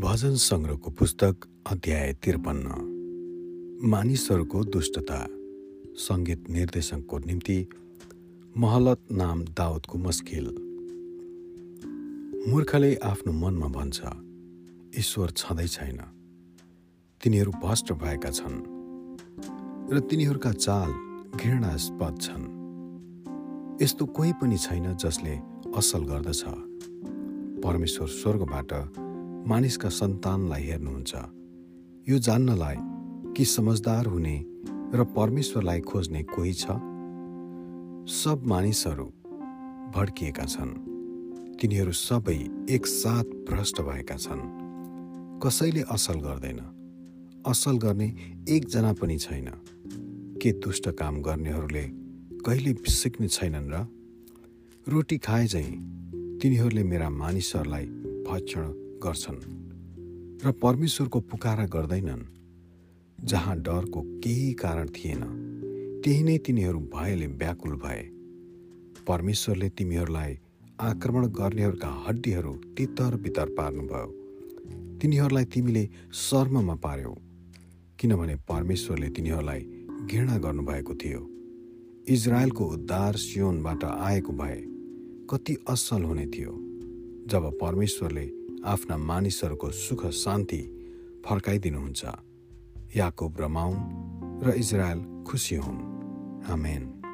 भजन सङ्ग्रहको पुस्तक अध्याय त्रिपन्न। मानिसहरूको दुष्टता। सङ्गीत निर्देशकको निम्ति महलत नाम दाउदको मस्किल। मूर्खले आफ्नो मनमा भन्छ ईश्वर छँदै छैन। तिनीहरू भ्रष्ट भएका छन् र तिनीहरूका चाल घृणास्पद छन्। यस्तो कोही पनि छैन जसले असल गर्दछ। परमेश्वर स्वर्गबाट मानिसका सन्तानलाई हेर्नुहुन्छ। यो जान्नलाई कि समझदार हुने र परमेश्वरलाई खोज्ने कोही छ? सब मानिसहरू भड्किएका छन्। तिनीहरू सबै एकसाथ भ्रष्ट भएका छन्। कसैले असल गर्दैन। असल गर्ने एकजना पनि छैन। के दुष्ट काम गर्नेहरूले कहिले सिक्ने छैनन् र? रोटी खाए झैँ तिनीहरूले मेरा मानिसहरूलाई भक्षण गर्छन् र परमेश्वरको पुकारा गर्दैनन् जहाँ डरको केही कारण थिएन। त्यही नै तिनीहरू भयले व्याकुल भए। परमेश्वरले तिमीहरूलाई आक्रमण गर्नेहरूका हड्डीहरू तितर बितर पार्नुभयो। तिनीहरूलाई तिमीले शर्ममा पार्यौ किनभने परमेश्वरले तिनीहरूलाई घृणा गर्नुभएको थियो। इजरायलको उद्धार सियोनबाट आएको भए कति असल हुने थियो जब परमेश्वरले आफ्ना मानिसहरूको सुख शान्ति फर्काइदिनुहुन्छ। याकुब रमाउन् र इजरायल खुसी हुन्। आमेन।